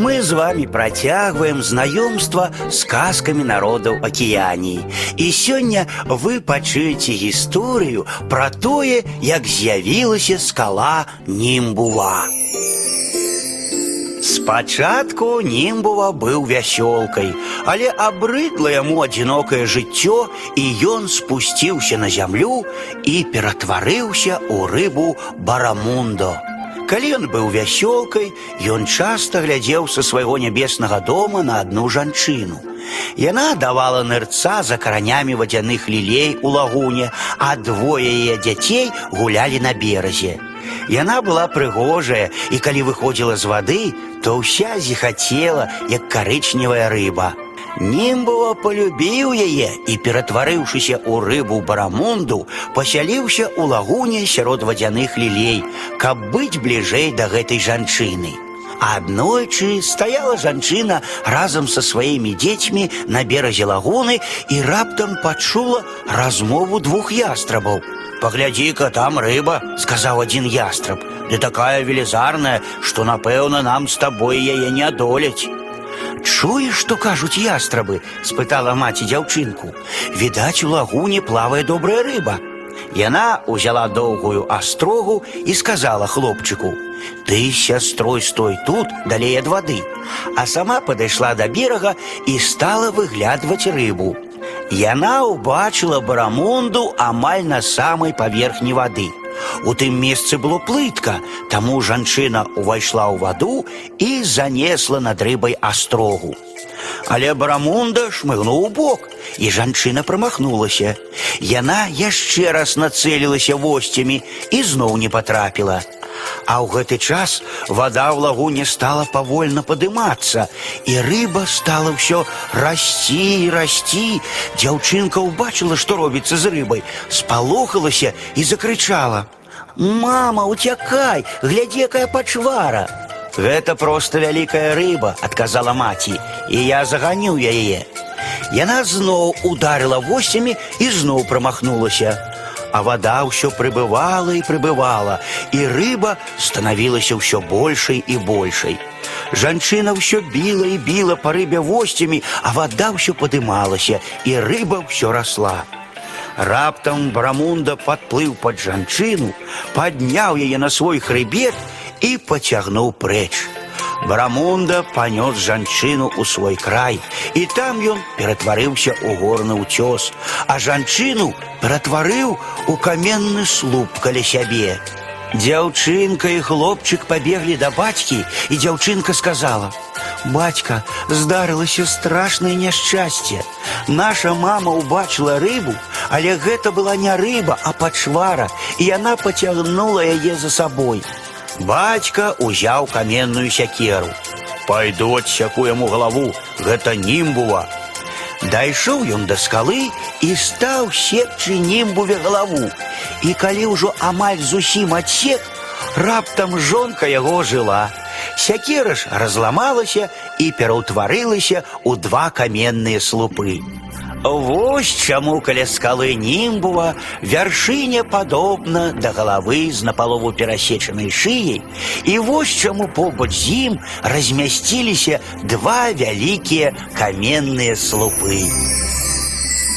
Мы з вами працягваем знаёмства з казкамі народаў акіяніі. І сёння вы пачуеце гісторыю пра тое, як з'явілася скала Німбува. Спачатку Німбува быў вясёлкай, але абрыдла яму адзінокае жыццё, і ён спусціўся на зямлю і ператварыўся ў рыбу барамундо. Калі ён быў вясёлкай, ён часта глядзеў са свайго нябеснага дома на адну жанчыну. Яна давала нырца за каранямі вадзяных лілей у лагуне, а двое яе дзяцей гулялі на беразе. Яна была прыгожая, і калі выходзіла з вады, то ўся зіхацела, як карычневая рыба. Німбова полюбіў яе і, ператварыўшыся ў рыбу барамунду, пасяліўся ў лагуне сярод вадзяных лілей, каб быць бліжэй да гэтай жанчыны. Аднойчы стаяла жанчына разам са сваімі дзецьмі на беразе лагуны і раптам пачула размову двух ястрабаў. «Паглядзі-ка, там рыба», — сказаў адзін ястраб. «Ды такая велізарная, што, напэўна, нам з табой яе не адолець». Чуеш, што кажуць ястрабы? спытала маці дзяўчынку. Відаць, у лагуне плавае добрая рыба. Яна узяла доўгую астрогу і сказала хлопчыку: « Ты з сястрой стой тут, далей ад вады. А сама падышла да берага і стала выглядваць рыбу. Яна ўбачыла барамунду амаль на самай паверхні вады. У тым месцы было плытка, таму жанчына ўвайшла ў ваду і занесла над рыбай астрогу. Але барамунда шмыгнуў у бок, і жанчына прамахнулася. Яна яшчэ раз нацэлілася восцямі і зноў не патрапіла. А ў гэты час вода ў лагуне стала павольна падымацца, і рыба стала ўсё расці і расці. Дзяўчынка ўбачыла, што робіцца з рыбай, спалохалася і закрычала: « Мама, уцякай, глядзі, якая пачвара! Гэта проста вялікая рыба, адказала маці, і я заганю яе. Яна зноў ударыла восямі і зноў прамахнулася а вода ўсё прыбывала і прыбывала, і рыба станавілася ўсё большай і большай. Жанчына ўсё біла і біла па рыбе восцямі, а вода ўсё падымалася, і рыба ўсё расла. Раптам Брамунда падплыў пад жанчыну, падняў яе на свой хрыбет і пацягнуў прэч. Барамунда панёс жанчыну ў свой край, і там ён ператварыўся ў горны ўцёс, а жанчыну ператварыў у каменны слуп каля сябе. Дзяўчынка і хлопчык пабеглі да бацькі, і дзяўчынка сказала: « Бацька, здарылася страшнае няшчасце. Наша мама ўбачыла рыбу, але гэта была не рыба, а пачвара, і яна пацягнула яе за сабой. Бацька узяў каменную сякеру. Пайду адсяку яму галаву, гэта німбува. Дайшоў ён да скалы і стаў секчы німбуве галаву. І калі ўжо амаль зусім адсек, раптам жонка яго жыла. Сякера ж разламалася і пераўтварылася ў два каменныя слупы. Вось чаму каля скалы німбува вяршыня падобна да галавы з напалову перасечанай шыяй, і вось чаму побач з ім размясціліся два вялікія каменныя слупы.